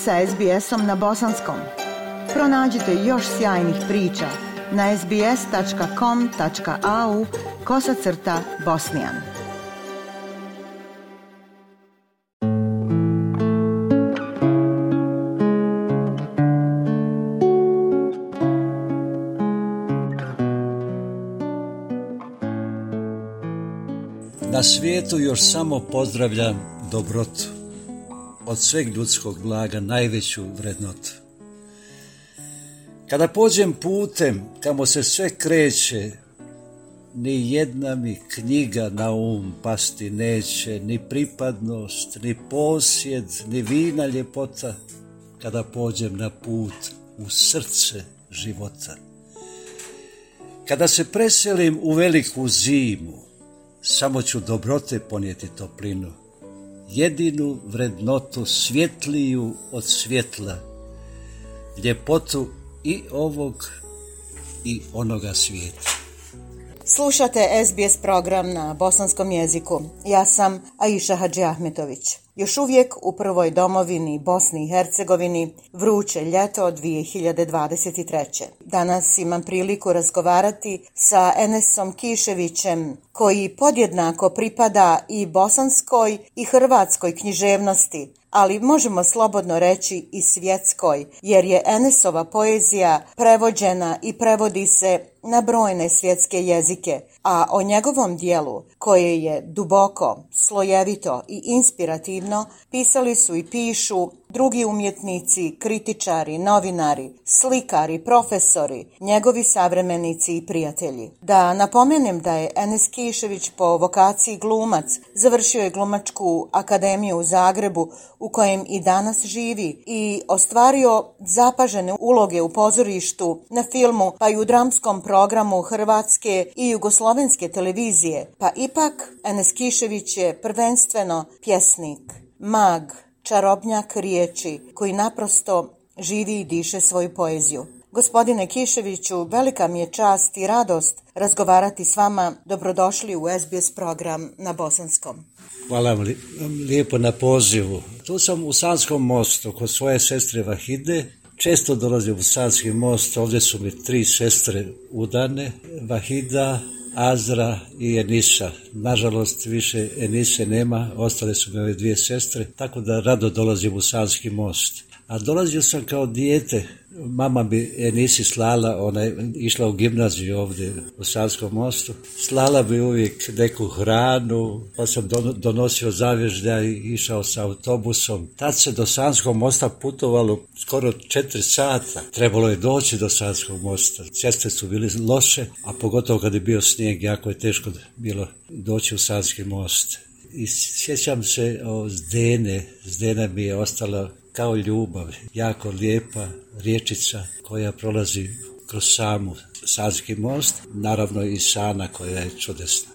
sa SBS-om na bosanskom. Pronađite još sjajnih priča na sbs.com.au kosacrta bosnijan. Na svijetu još samo pozdravljam dobrotu od sveg ljudskog blaga najveću vrednotu. Kada pođem putem kamo se sve kreće, ni jedna mi knjiga na um pasti neće, ni pripadnost, ni posjed, ni vina ljepota, kada pođem na put u srce života. Kada se preselim u veliku zimu, samo ću dobrote ponijeti toplinu, jedinu vrednotu svjetliju od svjetla, ljepotu i ovog i onoga svijeta. Slušate SBS program na bosanskom jeziku. Ja sam Aisha Hadži Ahmetović još uvijek u prvoj domovini Bosni i Hercegovini vruće ljeto 2023. Danas imam priliku razgovarati sa Enesom Kiševićem koji podjednako pripada i bosanskoj i hrvatskoj književnosti, ali možemo slobodno reći i svjetskoj, jer je Enesova poezija prevođena i prevodi se na brojne svjetske jezike, a o njegovom dijelu, koje je duboko, slojevito i inspirativno, pisali su i pišu drugi umjetnici, kritičari, novinari, slikari, profesori, njegovi savremenici i prijatelji. Da napomenem da je Enes Kišević po vokaciji glumac, završio je glumačku akademiju u Zagrebu u kojem i danas živi i ostvario zapažene uloge u pozorištu, na filmu pa i u dramskom programu Hrvatske i Jugoslovenske televizije, pa ipak Enes Kišević je prvenstveno pjesnik, mag, čarobnjak riječi koji naprosto živi i diše svoju poeziju. Gospodine Kiševiću, velika mi je čast i radost razgovarati s vama. Dobrodošli u SBS program na Bosanskom. Hvala vam lijepo na pozivu. Tu sam u Sanskom mostu kod svoje sestre Vahide. Često dolazim u Sanski most, ovdje su mi tri sestre udane, Vahida, Azra i Enisa. Nažalost, više Enise nema, ostale su mi ove dvije sestre, tako da rado dolazim u Sanski most. A dolazio sam kao dijete, mama bi je nisi slala, ona je išla u gimnaziju ovdje u Savskom mostu, slala bi uvijek neku hranu, pa sam donosio zavježdja i išao sa autobusom. Tad se do Savskog mosta putovalo skoro četiri sata, trebalo je doći do Savskog mosta. Ceste su bili loše, a pogotovo kad je bio snijeg, jako je teško bilo doći u Savski most i sjećam se o Zdene, Zdena mi je ostala kao ljubav, jako lijepa riječica koja prolazi kroz samu Sadski most, naravno i Sana koja je čudesna.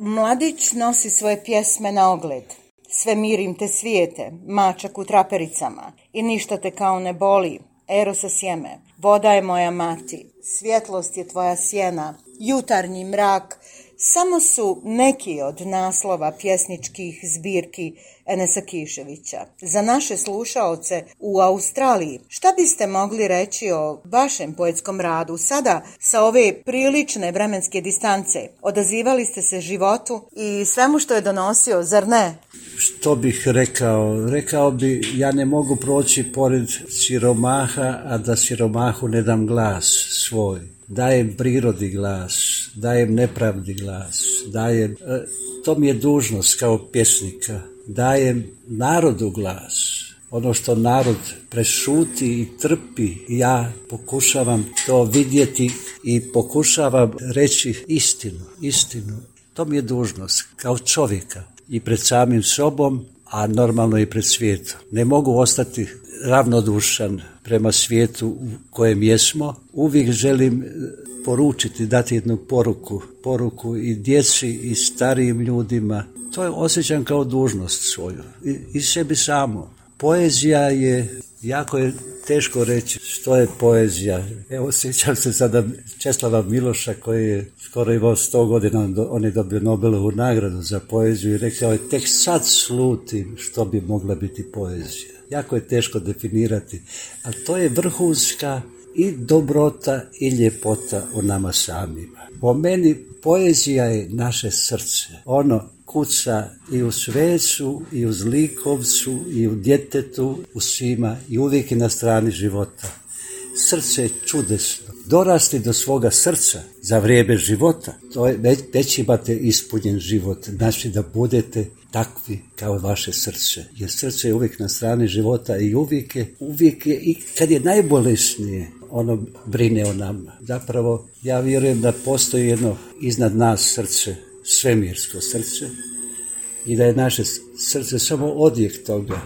Mladić nosi svoje pjesme na ogled. Sve mirim te svijete, mačak u trapericama i ništa te kao ne boli, ero sa sjeme. Voda je moja mati, svjetlost je tvoja sjena, jutarnji mrak, samo su neki od naslova pjesničkih zbirki Enesa Kiševića. Za naše slušaoce u Australiji, šta biste mogli reći o vašem poetskom radu sada sa ove prilične vremenske distance? Odazivali ste se životu i svemu što je donosio, zar ne? Što bih rekao? Rekao bi, ja ne mogu proći pored siromaha, a da siromahu ne dam glas svoj dajem prirodi glas, dajem nepravdi glas, dajem, e, to mi je dužnost kao pjesnika, dajem narodu glas, ono što narod prešuti i trpi, ja pokušavam to vidjeti i pokušavam reći istinu, istinu. To mi je dužnost kao čovjeka i pred samim sobom, a normalno i pred svijetom. Ne mogu ostati ravnodušan prema svijetu u kojem jesmo. Uvijek želim e, poručiti, dati jednu poruku, poruku i djeci i starijim ljudima. To je osjećam kao dužnost svoju i, i sebi samo. Poezija je, jako je teško reći što je poezija. Evo sjećam se sada Česlava Miloša koji je skoro imao sto godina, on je dobio Nobelovu nagradu za poeziju i rekao je tek sad slutim što bi mogla biti poezija jako je teško definirati, a to je vrhunska i dobrota i ljepota u nama samima. Po meni poezija je naše srce. Ono kuca i u svecu, i u zlikovcu, i u djetetu, u svima i uvijek je na strani života. Srce je čudesno. Dorasti do svoga srca za vrijeme života, to je, već, već imate ispunjen život. Znači da budete takvi kao vaše srce. Jer srce je uvijek na strani života i uvijek je, uvijek je i kad je najbolesnije, ono brine o nama. Zapravo, ja vjerujem da postoji jedno iznad nas srce, svemirsko srce i da je naše srce samo odjek toga.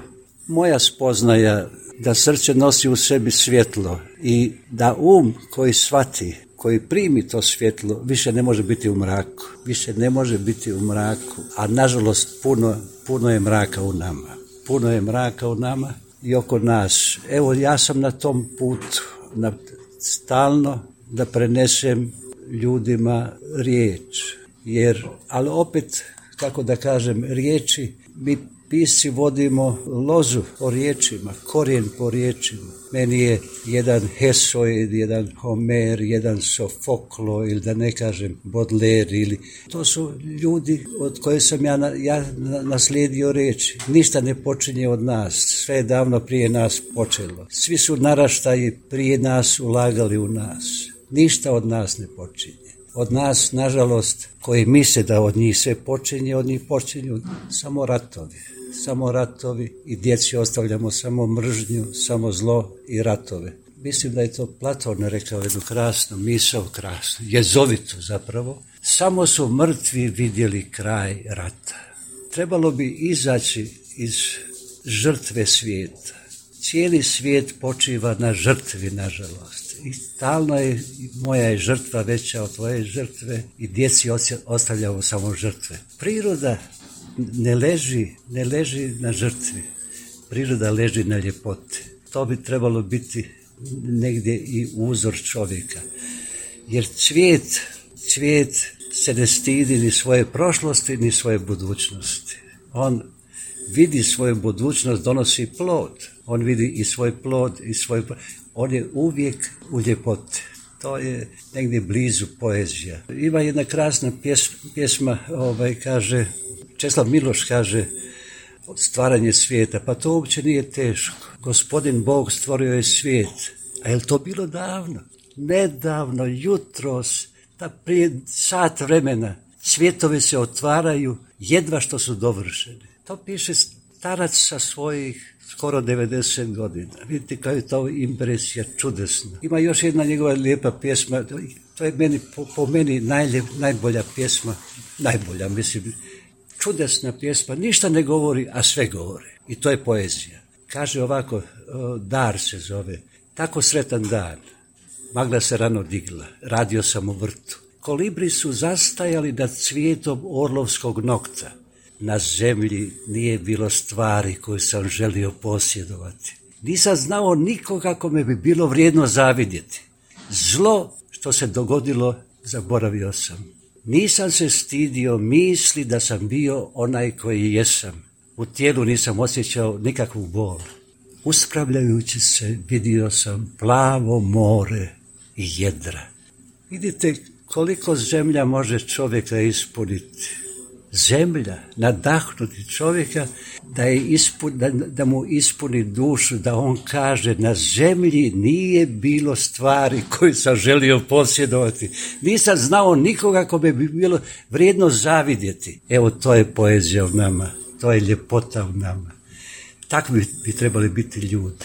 Moja spoznaja da srce nosi u sebi svjetlo i da um koji svati koji primi to svjetlo više ne može biti u mraku. Više ne može biti u mraku. A nažalost puno, puno je mraka u nama. Puno je mraka u nama i oko nas. Evo ja sam na tom putu na, stalno da prenesem ljudima riječ. Jer, ali opet, kako da kažem, riječi mi pisci vodimo lozu po riječima, korijen po riječima. Meni je jedan Hesoid, jedan Homer, jedan Sofoklo ili da ne kažem Bodler. ili to su ljudi od koje sam ja, ja naslijedio reći. Ništa ne počinje od nas, sve je davno prije nas počelo. Svi su naraštaji prije nas ulagali u nas. Ništa od nas ne počinje. Od nas, nažalost, koji misle da od njih sve počinje, od njih počinju samo ratovi samo ratovi i djeci ostavljamo samo mržnju, samo zlo i ratove. Mislim da je to Platon rekao jednu krasnu misao, krasnu, jezovitu zapravo. Samo su mrtvi vidjeli kraj rata. Trebalo bi izaći iz žrtve svijeta. Cijeli svijet počiva na žrtvi, nažalost. I stalno je, moja je žrtva veća od tvoje žrtve i djeci ostavljamo samo žrtve. Priroda ne leži, ne leži na žrtvi. Priroda leži na ljepoti. To bi trebalo biti negdje i uzor čovjeka. Jer cvijet, cvijet se ne stidi ni svoje prošlosti, ni svoje budućnosti. On vidi svoju budućnost, donosi plod. On vidi i svoj plod, i svoj On je uvijek u ljepoti. To je negdje blizu poezija. Ima jedna krasna pjesma, pjesma ovaj, kaže Česlav Miloš kaže stvaranje svijeta, pa to uopće nije teško. Gospodin Bog stvorio je svijet. A je to bilo davno? Nedavno, jutros, ta prije sat vremena svijetovi se otvaraju jedva što su dovršeni. To piše starac sa svojih skoro 90 godina. Vidite kao je to impresija čudesna. Ima još jedna njegova lijepa pjesma, to je meni, po, meni najbolja pjesma, najbolja, mislim, čudesna pjesma, ništa ne govori, a sve govori. I to je poezija. Kaže ovako, e, dar se zove, tako sretan dan. Magla se rano digla, radio sam u vrtu. Kolibri su zastajali nad cvijetom orlovskog nokta. Na zemlji nije bilo stvari koje sam želio posjedovati. Nisam znao nikoga kome bi bilo vrijedno zavidjeti. Zlo što se dogodilo zaboravio sam. Nisam se stidio misli da sam bio onaj koji jesam. U tijelu nisam osjećao nikakvu bol. Uspravljajući se vidio sam plavo more i jedra. Vidite koliko zemlja može čovjeka ispuniti zemlja nadahnuti čovjeka da, je da, da mu ispuni dušu, da on kaže na zemlji nije bilo stvari koju sam želio posjedovati. Nisam znao nikoga kome bi bilo vrijedno zavidjeti. Evo to je poezija u nama, to je ljepota u nama. Takvi bi trebali biti ljudi.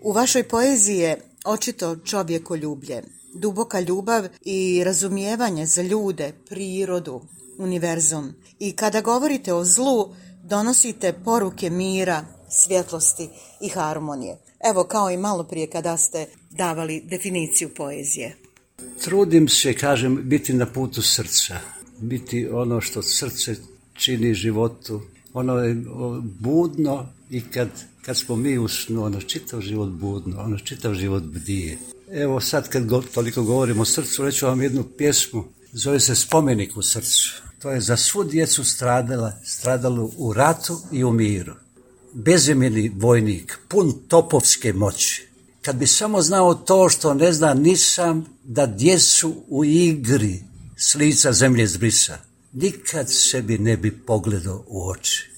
U vašoj poeziji je očito čovjekoljublje, duboka ljubav i razumijevanje za ljude, prirodu, univerzum. I kada govorite o zlu, donosite poruke mira, svjetlosti i harmonije. Evo kao i malo prije kada ste davali definiciju poezije. Trudim se, kažem, biti na putu srca. Biti ono što srce čini životu. Ono je budno i kad, kad smo mi u ono čitav život budno, ono čitav život bdije. Evo sad kad toliko govorimo o srcu, reću vam jednu pjesmu Zove se spomenik u srcu. To je za svu djecu stradala, stradalo u ratu i u miru. Bezimeni vojnik, pun topovske moći. Kad bi samo znao to što ne zna nisam da djecu u igri slica lica zemlje zbrisa, nikad sebi ne bi pogledao u oči.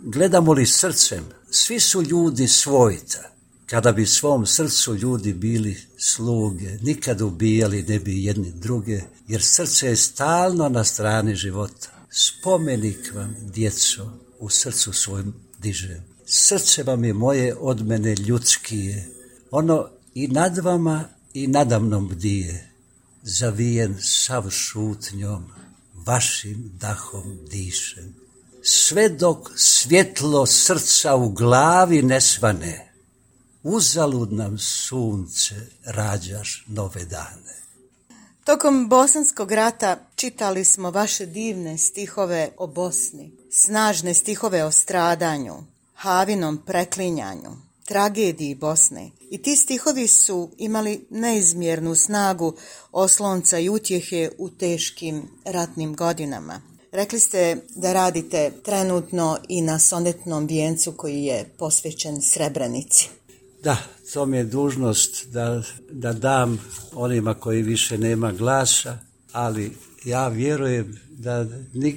Gledamo li srcem, svi su ljudi svojita. Kada bi svom srcu ljudi bili sluge, nikad ubijali ne bi jedni druge, jer srce je stalno na strani života. Spomenik vam, djeco, u srcu svojim diže Srce vam je moje od mene ljudskije. Ono i nad vama i nadamnom bdije. Zavijen sav šutnjom, vašim dahom dišem. Sve dok svjetlo srca u glavi ne svane, uzalud nam sunce rađaš nove dane. Tokom Bosanskog rata čitali smo vaše divne stihove o Bosni, snažne stihove o stradanju, Havinom preklinjanju, tragediji Bosne. I ti stihovi su imali neizmjernu snagu oslonca i utjehe u teškim ratnim godinama. Rekli ste da radite trenutno i na sonetnom vijencu koji je posvećen Srebrenici. Da, to mi je dužnost da, da dam onima koji više nema glasa, ali ja vjerujem da,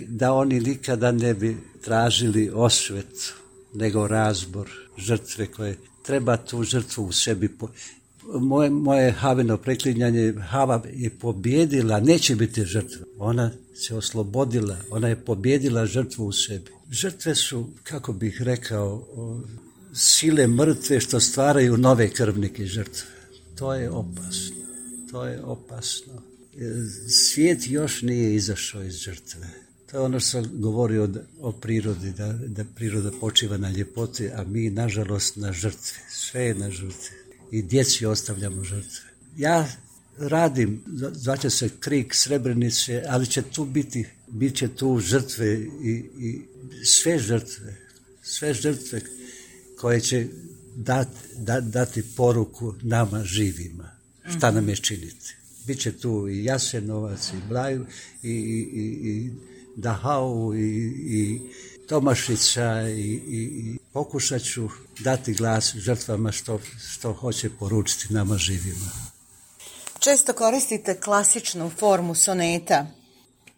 da oni nikada ne bi tražili osvetu, nego razbor žrtve koje treba tu žrtvu u sebi. Moje, moje preklinjanje, Hava je pobjedila, neće biti žrtva. Ona se oslobodila, ona je pobjedila žrtvu u sebi. Žrtve su, kako bih rekao, sile mrtve što stvaraju nove krvnike žrtve. To je opasno. To je opasno. E, svijet još nije izašao iz žrtve. To je ono što sam govorio o prirodi, da, da priroda počiva na ljepoti, a mi nažalost na žrtve. Sve je na žrtve. I djeci ostavljamo žrtve. Ja radim, zvaće se krik srebrnice, ali će tu biti, bit će tu žrtve i, i sve žrtve. Sve žrtve koje će dati poruku nama živima. Šta nam je činiti? Biće tu i Jasenovac, i Blaju, i, i, i Dahau, i, i Tomašića, i pokušat ću dati glas žrtvama što, što hoće poručiti nama živima. Često koristite klasičnu formu soneta,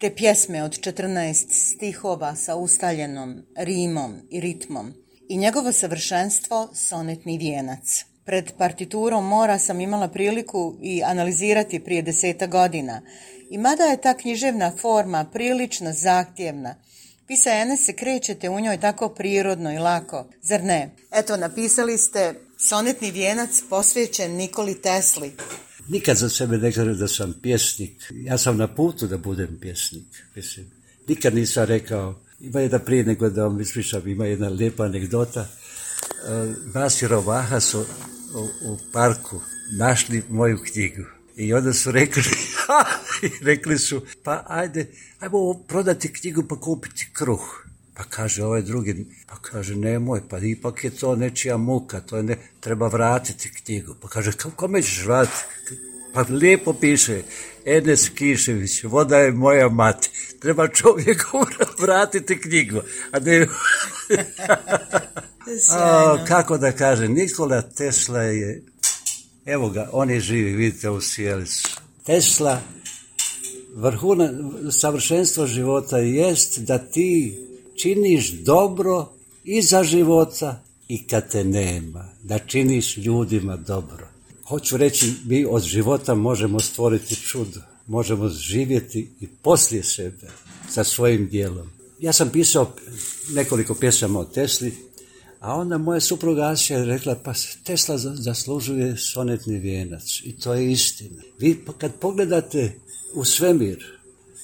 te pjesme od 14 stihova sa ustaljenom rimom i ritmom i njegovo savršenstvo sonetni vijenac. Pred partiturom Mora sam imala priliku i analizirati prije deseta godina. I mada je ta književna forma prilično zahtjevna, vi se krećete u njoj tako prirodno i lako, zar ne? Eto, napisali ste sonetni vijenac posvećen Nikoli Tesli. Nikad za sebe ne kažem da sam pjesnik. Ja sam na putu da budem pjesnik. Nikad nisam rekao ima jedna prije nego da vam ispričam, ima jedna lijepa anegdota. E, nas Rovaha su u, parku našli moju knjigu. I onda su rekli, rekli su, pa ajde, ajmo prodati knjigu pa kupiti kruh. Pa kaže ovaj drugi, pa kaže nemoj, pa ipak je to nečija muka, to je ne, treba vratiti knjigu. Pa kaže, kome ćeš vratiti? Pa lijepo piše, Enes Kišević, voda je moja mati. Treba čovjeku vratiti knjigu. A ne... o, kako da kažem, Nikola Tesla je, evo ga, on je živi, vidite u sjelicu. Tesla, vrhuna, savršenstvo života jest da ti činiš dobro i za života i kad te nema. Da činiš ljudima dobro hoću reći, mi od života možemo stvoriti čudo, možemo živjeti i poslije sebe sa svojim dijelom. Ja sam pisao nekoliko pjesama o Tesli, a onda moja supruga Asija je rekla, pa Tesla zaslužuje sonetni vijenac i to je istina. Vi kad pogledate u svemir,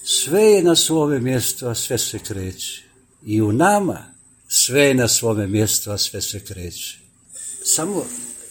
sve je na svome mjestu, a sve se kreće. I u nama sve je na svome mjestu, a sve se kreće. Samo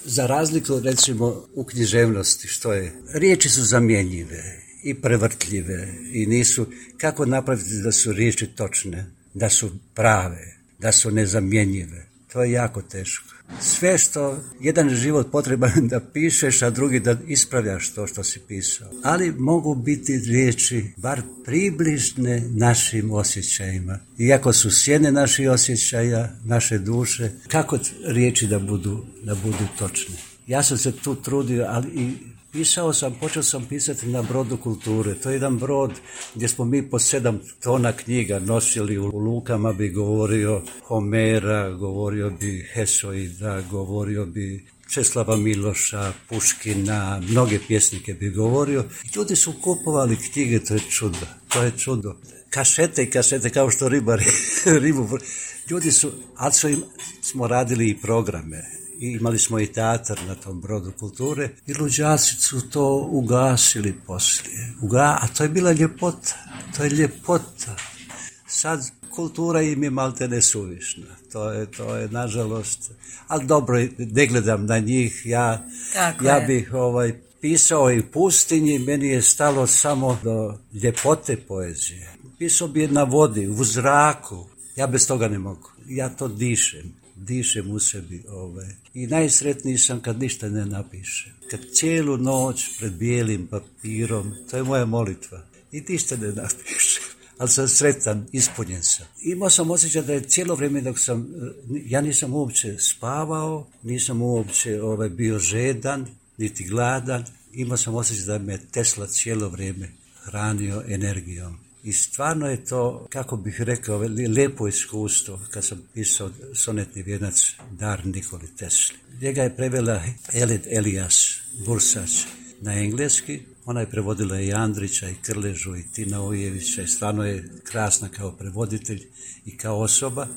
za razliku recimo u književnosti što je, riječi su zamjenjive i prevrtljive i nisu, kako napraviti da su riječi točne, da su prave, da su nezamjenjive. To je jako teško. Sve što jedan život potreban da pišeš, a drugi da ispravljaš to što si pisao. Ali mogu biti riječi bar približne našim osjećajima. Iako su sjene naših osjećaja, naše duše, kako riječi da budu, da budu točne. Ja sam se tu trudio, ali i Pisao sam, počeo sam pisati na brodu kulture. To je jedan brod gdje smo mi po sedam tona knjiga nosili u lukama bi govorio Homera, govorio bi Hesoida, govorio bi Česlava Miloša, Puškina, mnoge pjesnike bi govorio. Ljudi su kupovali knjige, to je čudo, to je čudo. Kašete i kašete, kao što ribari, ribu. Ljudi su, ali im, smo radili i programe imali smo i teatar na tom brodu kulture i luđaci su to ugasili poslije. Uga, a to je bila ljepota, to je ljepota. Sad kultura im je malte nesuvišna. To je, to je, nažalost, ali dobro, ne gledam na njih, ja, ja bih ovaj, pisao i pustinji, meni je stalo samo do ljepote poezije. Pisao bi na vodi, u zraku, ja bez toga ne mogu, ja to dišem dišem u sebi. ove. Ovaj. I najsretniji sam kad ništa ne napišem. Kad cijelu noć pred bijelim papirom, to je moja molitva, i ništa ne napišem ali sam sretan, ispunjen sam. Imao sam osjećaj da je cijelo vrijeme dok sam, ja nisam uopće spavao, nisam uopće ovaj, bio žedan, niti gladan. Imao sam osjećaj da me Tesla cijelo vrijeme hranio energijom. I stvarno je to, kako bih rekao, lijepo iskustvo kad sam pisao sonetni vjenac Dar Nikoli Tesli. Njega je prevela Elid Elias Bursač na engleski. Ona je prevodila i Andrića, i Krležu, i Tina Ujevića. I stvarno je krasna kao prevoditelj i kao osoba.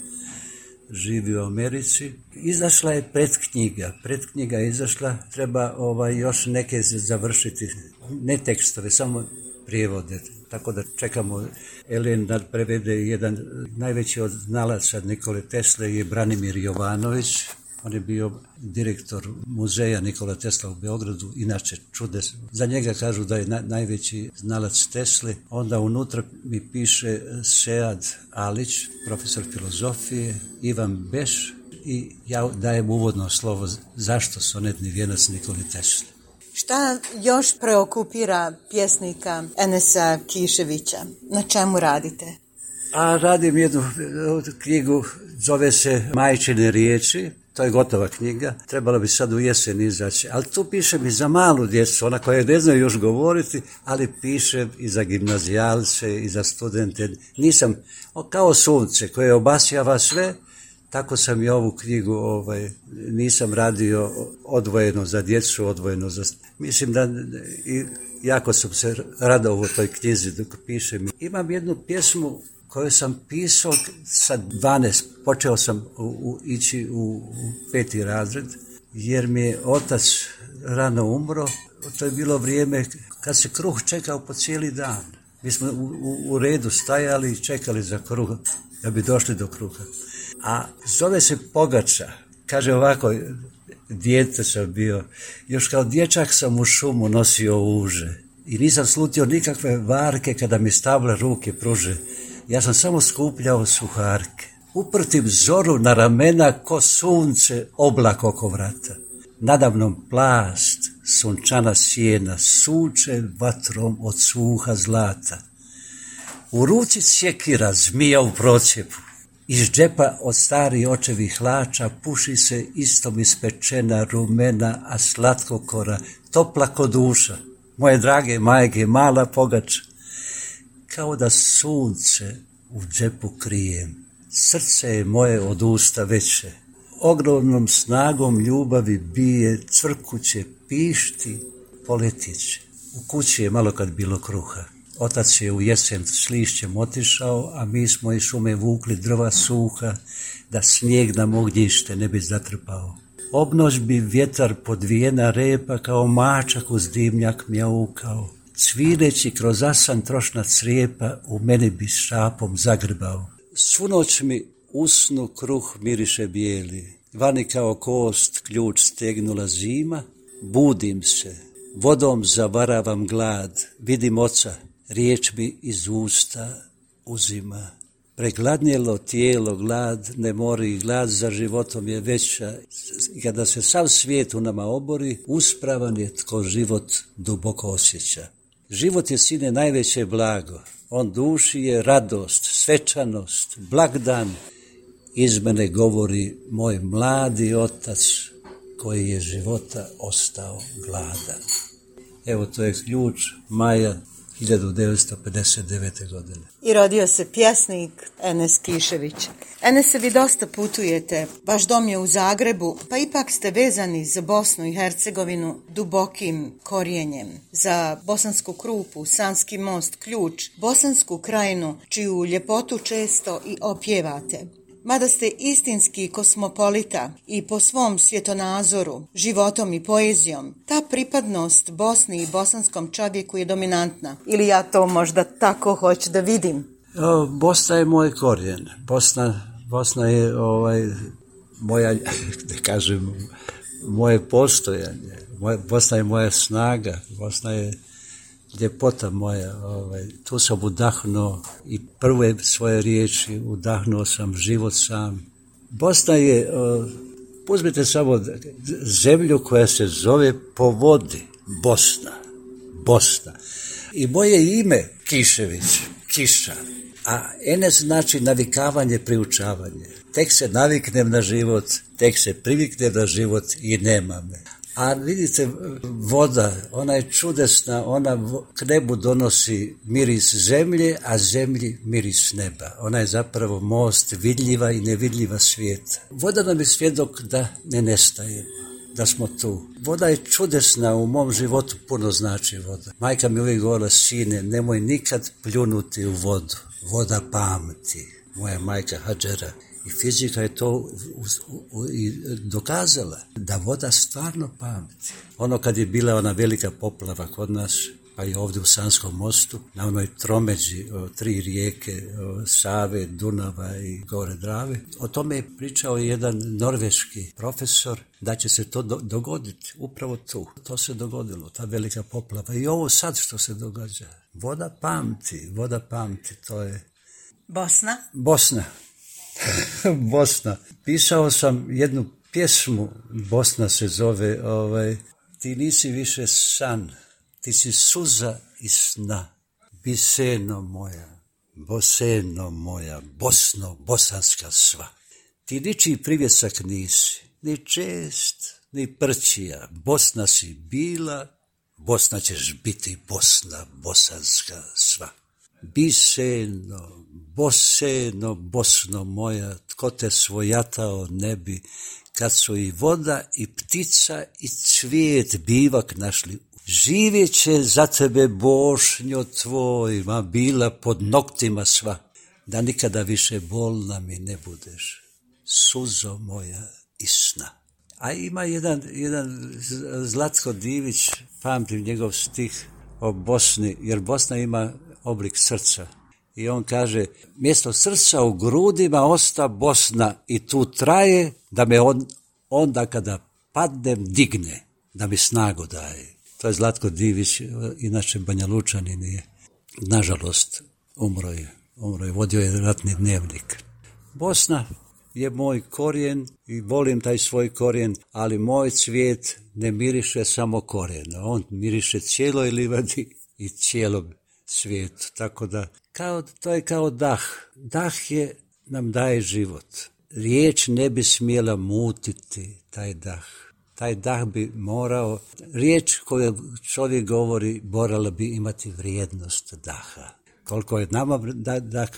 Živi u Americi. Izašla je pred knjiga je izašla. Treba ovaj, još neke završiti. Ne tekstove, samo prijevode tako da čekamo Elen da prevede jedan najveći od znalaca Nikole Tesle je Branimir Jovanović, on je bio direktor muzeja Nikola Tesla u Beogradu, inače čude. Za njega kažu da je najveći znalac Tesle. Onda unutra mi piše Sead Alić, profesor filozofije, Ivan Beš i ja dajem uvodno slovo zašto sonetni vjenac Nikoli Tesle. Šta još preokupira pjesnika Enesa Kiševića? Na čemu radite? A radim jednu e, knjigu, zove se Majčine riječi, to je gotova knjiga, trebala bi sad u jesen izaći, ali tu pišem i za malu djecu, ona koja ne znaju još govoriti, ali pišem i za gimnazijalce i za studente. Nisam, kao sunce koje obasjava sve, tako sam i ovu knjigu, ovaj, nisam radio odvojeno za djecu, odvojeno za... Mislim da i jako sam se radao u toj knjizi dok pišem. Imam jednu pjesmu koju sam pisao sa 12, počeo sam u, u, ići u, u peti razred, jer mi je otac rano umro, to je bilo vrijeme kad se kruh čekao po cijeli dan. Mi smo u, u redu stajali i čekali za kruh, da bi došli do kruha a zove se Pogača. Kaže ovako, dijete sam bio, još kao dječak sam u šumu nosio uže i nisam slutio nikakve varke kada mi stavle ruke pruže. Ja sam samo skupljao suharke. Uprtim zoru na ramena ko sunce oblak oko vrata. Nadavnom plast, sunčana sjena, suče vatrom od suha zlata. U ruci sjekira zmija u procijepu. Iz džepa od stari očevih hlača puši se istom ispečena rumena, a slatkokora, topla ko duša. Moje drage majke, mala pogač, kao da sunce u džepu krijem. Srce je moje od usta veće. Ogromnom snagom ljubavi bije, crkuće pišti, poletiće. U kući je malo kad bilo kruha. Otac je u jesen s lišćem otišao, a mi smo iz šume vukli drva suha, da snijeg nam ognjište ne bi zatrpao. Obnoć bi vjetar podvijena repa kao mačak uz dimnjak mjaukao. Cvireći kroz asan trošna crijepa u meni bi šapom zagrbao. Svu noć mi usnu kruh miriše bijeli. Vani kao kost ključ stegnula zima. Budim se, vodom zavaravam glad, vidim oca, riječ mi iz usta uzima. Pregladnjelo tijelo, glad ne mori, glad za životom je veća. Kada se sav svijet u nama obori, uspravan je tko život duboko osjeća. Život je sine najveće blago. On duši je radost, svečanost, blagdan. Iz mene govori moj mladi otac koji je života ostao gladan. Evo to je ključ Maja 1959. godine. I rodio se pjesnik Enes Kišević. Enese, vi dosta putujete, vaš dom je u Zagrebu, pa ipak ste vezani za Bosnu i Hercegovinu dubokim korijenjem, za bosansku krupu, sanski most, ključ, bosansku krajinu, čiju ljepotu često i opjevate mada ste istinski kosmopolita i po svom svjetonazoru, životom i poezijom, ta pripadnost Bosni i bosanskom čovjeku je dominantna. Ili ja to možda tako hoću da vidim? Bosna je moj korijen. Bosna, Bosna je ovaj, moja, da kažem, moje postojanje. Bosna je moja snaga. Bosna je ljepota moja. Ovaj, tu sam udahnuo i prve svoje riječi, udahnuo sam život sam. Bosna je, uh, uzmite samo zemlju koja se zove po vodi. Bosna. Bosna. I moje ime Kišević, Kiša. A ene znači navikavanje, priučavanje. Tek se naviknem na život, tek se priviknem na život i nema me. A vidite, voda, ona je čudesna, ona k nebu donosi miris zemlje, a zemlji miris neba. Ona je zapravo most vidljiva i nevidljiva svijeta. Voda nam je svjedok da ne nestaje da smo tu. Voda je čudesna, u mom životu puno znači voda. Majka mi uvijek govorila, sine, nemoj nikad pljunuti u vodu. Voda pamti, moja majka Hadžera i fizika je to dokazala da voda stvarno pameti. Ono kad je bila ona velika poplava kod nas, pa i ovdje u Sanskom mostu, na onoj tromeđi tri rijeke, Save, Dunava i Gore Drave. O tome je pričao jedan norveški profesor da će se to dogoditi, upravo tu. To se dogodilo, ta velika poplava. I ovo sad što se događa. Voda pamti, voda pamti, to je... Bosna? Bosna, Bosna. Pisao sam jednu pjesmu, Bosna se zove, ovaj, ti nisi više san, ti si suza i sna. Biseno moja, boseno moja, bosno, bosanska sva. Ti ničiji privjesak nisi, ni čest, ni prčija. Bosna si bila, Bosna ćeš biti Bosna, bosanska sva. Biseno, boseno, bosno moja, tko te svojatao ne bi, kad su i voda i ptica i cvijet bivak našli. Živjet će za tebe bošnjo tvoj, bila pod noktima sva, da nikada više bolna mi ne budeš, suzo moja i sna. A ima jedan, jedan Zlatko Divić, pamtim njegov stih o Bosni, jer Bosna ima oblik srca. I on kaže, mjesto srca u grudima osta Bosna i tu traje da me on, onda kada padnem digne, da mi snagu daje. To je Zlatko Divić, inače Banja Lučanin je, nažalost, umro je. Umro je, vodio je ratni dnevnik. Bosna je moj korijen i volim taj svoj korijen, ali moj cvijet ne miriše samo korijen. On miriše cijeloj livadi i cijelom svijetu. Tako da, kao, to je kao dah. Dah je, nam daje život. Riječ ne bi smjela mutiti taj dah. Taj dah bi morao, riječ koju čovjek govori, morala bi imati vrijednost daha. Koliko je nama dah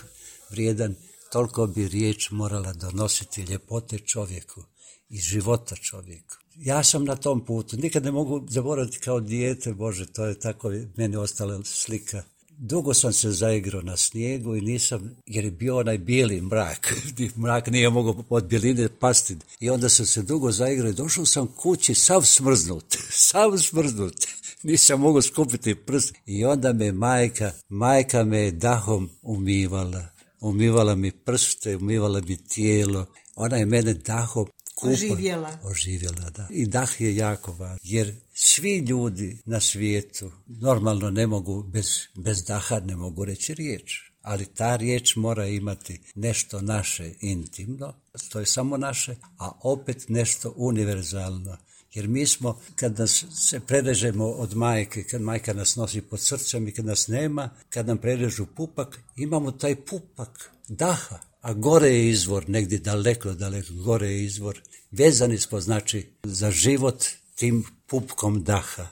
vrijedan, toliko bi riječ morala donositi ljepote čovjeku i života čovjeku. Ja sam na tom putu, nikad ne mogu zaboraviti kao dijete, Bože, to je tako meni ostala slika Dugo sam se zaigrao na snijegu i nisam, jer je bio onaj bijeli mrak, mrak nije mogao od bijeline pasti. I onda sam se dugo zaigrao i došao sam kući sav smrznut, sav smrznut. Nisam mogao skupiti prst. I onda me majka, majka me je dahom umivala. Umivala mi prste, umivala mi tijelo. Ona je mene dahom oživjela. Oživjela, da. I dah je jako važan, jer svi ljudi na svijetu normalno ne mogu, bez, bez daha ne mogu reći riječ. Ali ta riječ mora imati nešto naše intimno, to je samo naše, a opet nešto univerzalno. Jer mi smo, kad nas se prerežemo od majke, kad majka nas nosi pod srcem i kad nas nema, kad nam prerežu pupak, imamo taj pupak daha a gore je izvor, negdje daleko, daleko, gore je izvor. Vezani smo, znači, za život tim pupkom daha.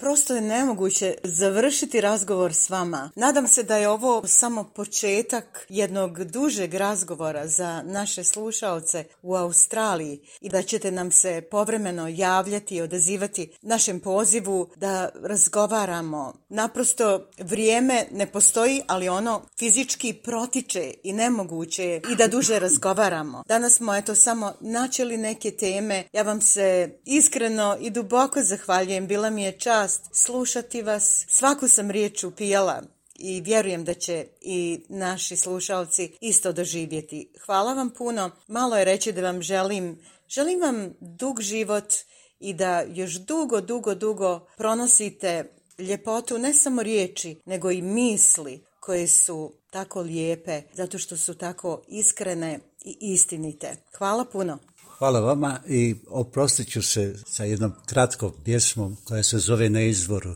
Prosto je nemoguće završiti razgovor s vama. Nadam se da je ovo samo početak jednog dužeg razgovora za naše slušaoce u Australiji i da ćete nam se povremeno javljati i odazivati našem pozivu da razgovaramo. Naprosto vrijeme ne postoji, ali ono fizički protiče i nemoguće je i da duže razgovaramo. Danas smo eto samo načeli neke teme. Ja vam se iskreno i duboko zahvaljujem. Bila mi je čast čast slušati vas. Svaku sam riječ upijala i vjerujem da će i naši slušalci isto doživjeti. Hvala vam puno. Malo je reći da vam želim. Želim vam dug život i da još dugo, dugo, dugo pronosite ljepotu ne samo riječi, nego i misli koje su tako lijepe, zato što su tako iskrene i istinite. Hvala puno. Hvala vama i oprostit ću se sa jednom kratkom pjesmom koja se zove Na izvoru.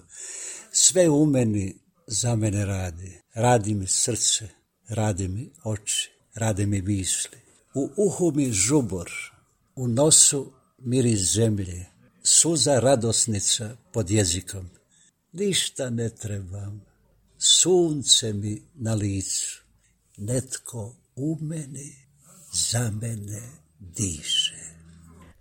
Sve u meni za mene radi. Radi mi srce, radi mi oči, radi mi misli. U uhu mi žubor, u nosu miri zemlje, suza radosnica pod jezikom. Ništa ne trebam, sunce mi na licu. Netko u meni, za mene diše.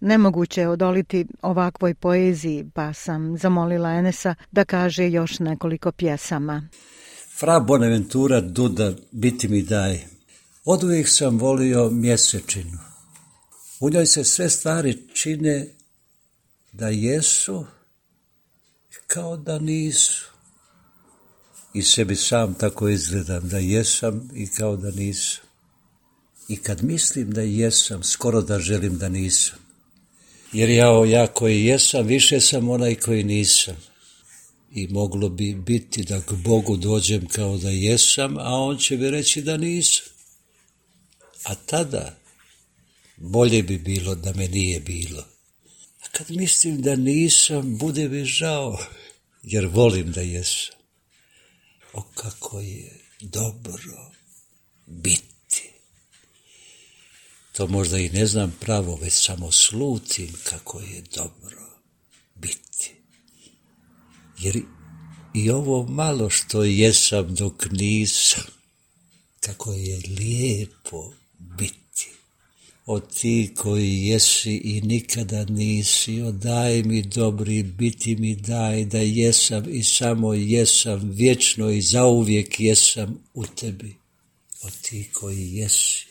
Nemoguće je odoliti ovakvoj poeziji, pa sam zamolila Enesa da kaže još nekoliko pjesama. Fra Bonaventura Duda, biti mi daj. Od uvijek sam volio mjesečinu. U njoj se sve stvari čine da jesu kao da nisu. I sebi sam tako izgledam da jesam i kao da nisam. I kad mislim da jesam, skoro da želim da nisam. Jer ja ja koji jesam, više sam onaj koji nisam. I moglo bi biti da k Bogu dođem kao da jesam, a On će mi reći da nisam. A tada bolje bi bilo da me nije bilo. A kad mislim da nisam, bude mi žao, jer volim da jesam. O kako je dobro biti. To možda i ne znam pravo, već samo slutim kako je dobro biti. Jer i ovo malo što jesam dok nisam, kako je lijepo biti. O ti koji jesi i nikada nisi, o daj mi dobri, biti mi daj da jesam i samo jesam, vječno i zauvijek jesam u tebi. O ti koji jesi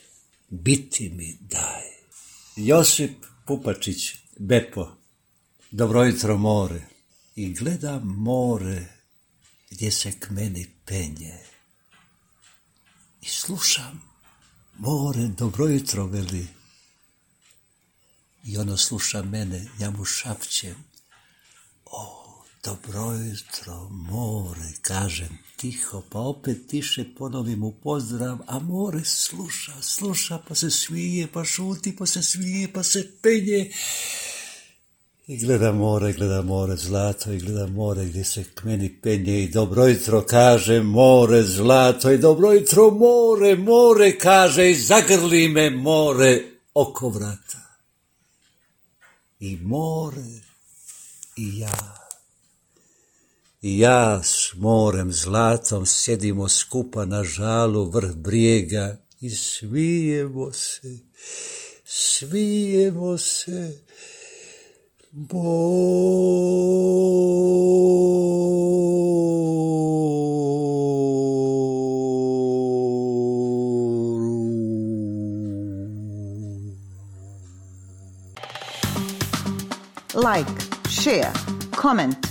biti mi daj. Josip Pupačić, Bepo, dobro jutro more. I gledam more gdje se k meni penje. I slušam more, dobro jutro veli. I ono sluša mene, ja mu šapćem. O, dobro jutro more, kažem tiho, pa opet tiše mu pozdrav, a more sluša, sluša, pa se svije, pa šuti, pa se svije, pa se penje. I gleda more, gleda more, zlato, i gleda more gdje se k meni penje i dobro jutro kaže more, zlato, i dobro jutro more, more kaže i zagrli me more oko vrata. I more i ja. I ja s morem zlatom sjedimo skupa na žalu vrh brijega i svijemo se, svijemo se, Boru. Like, share, comment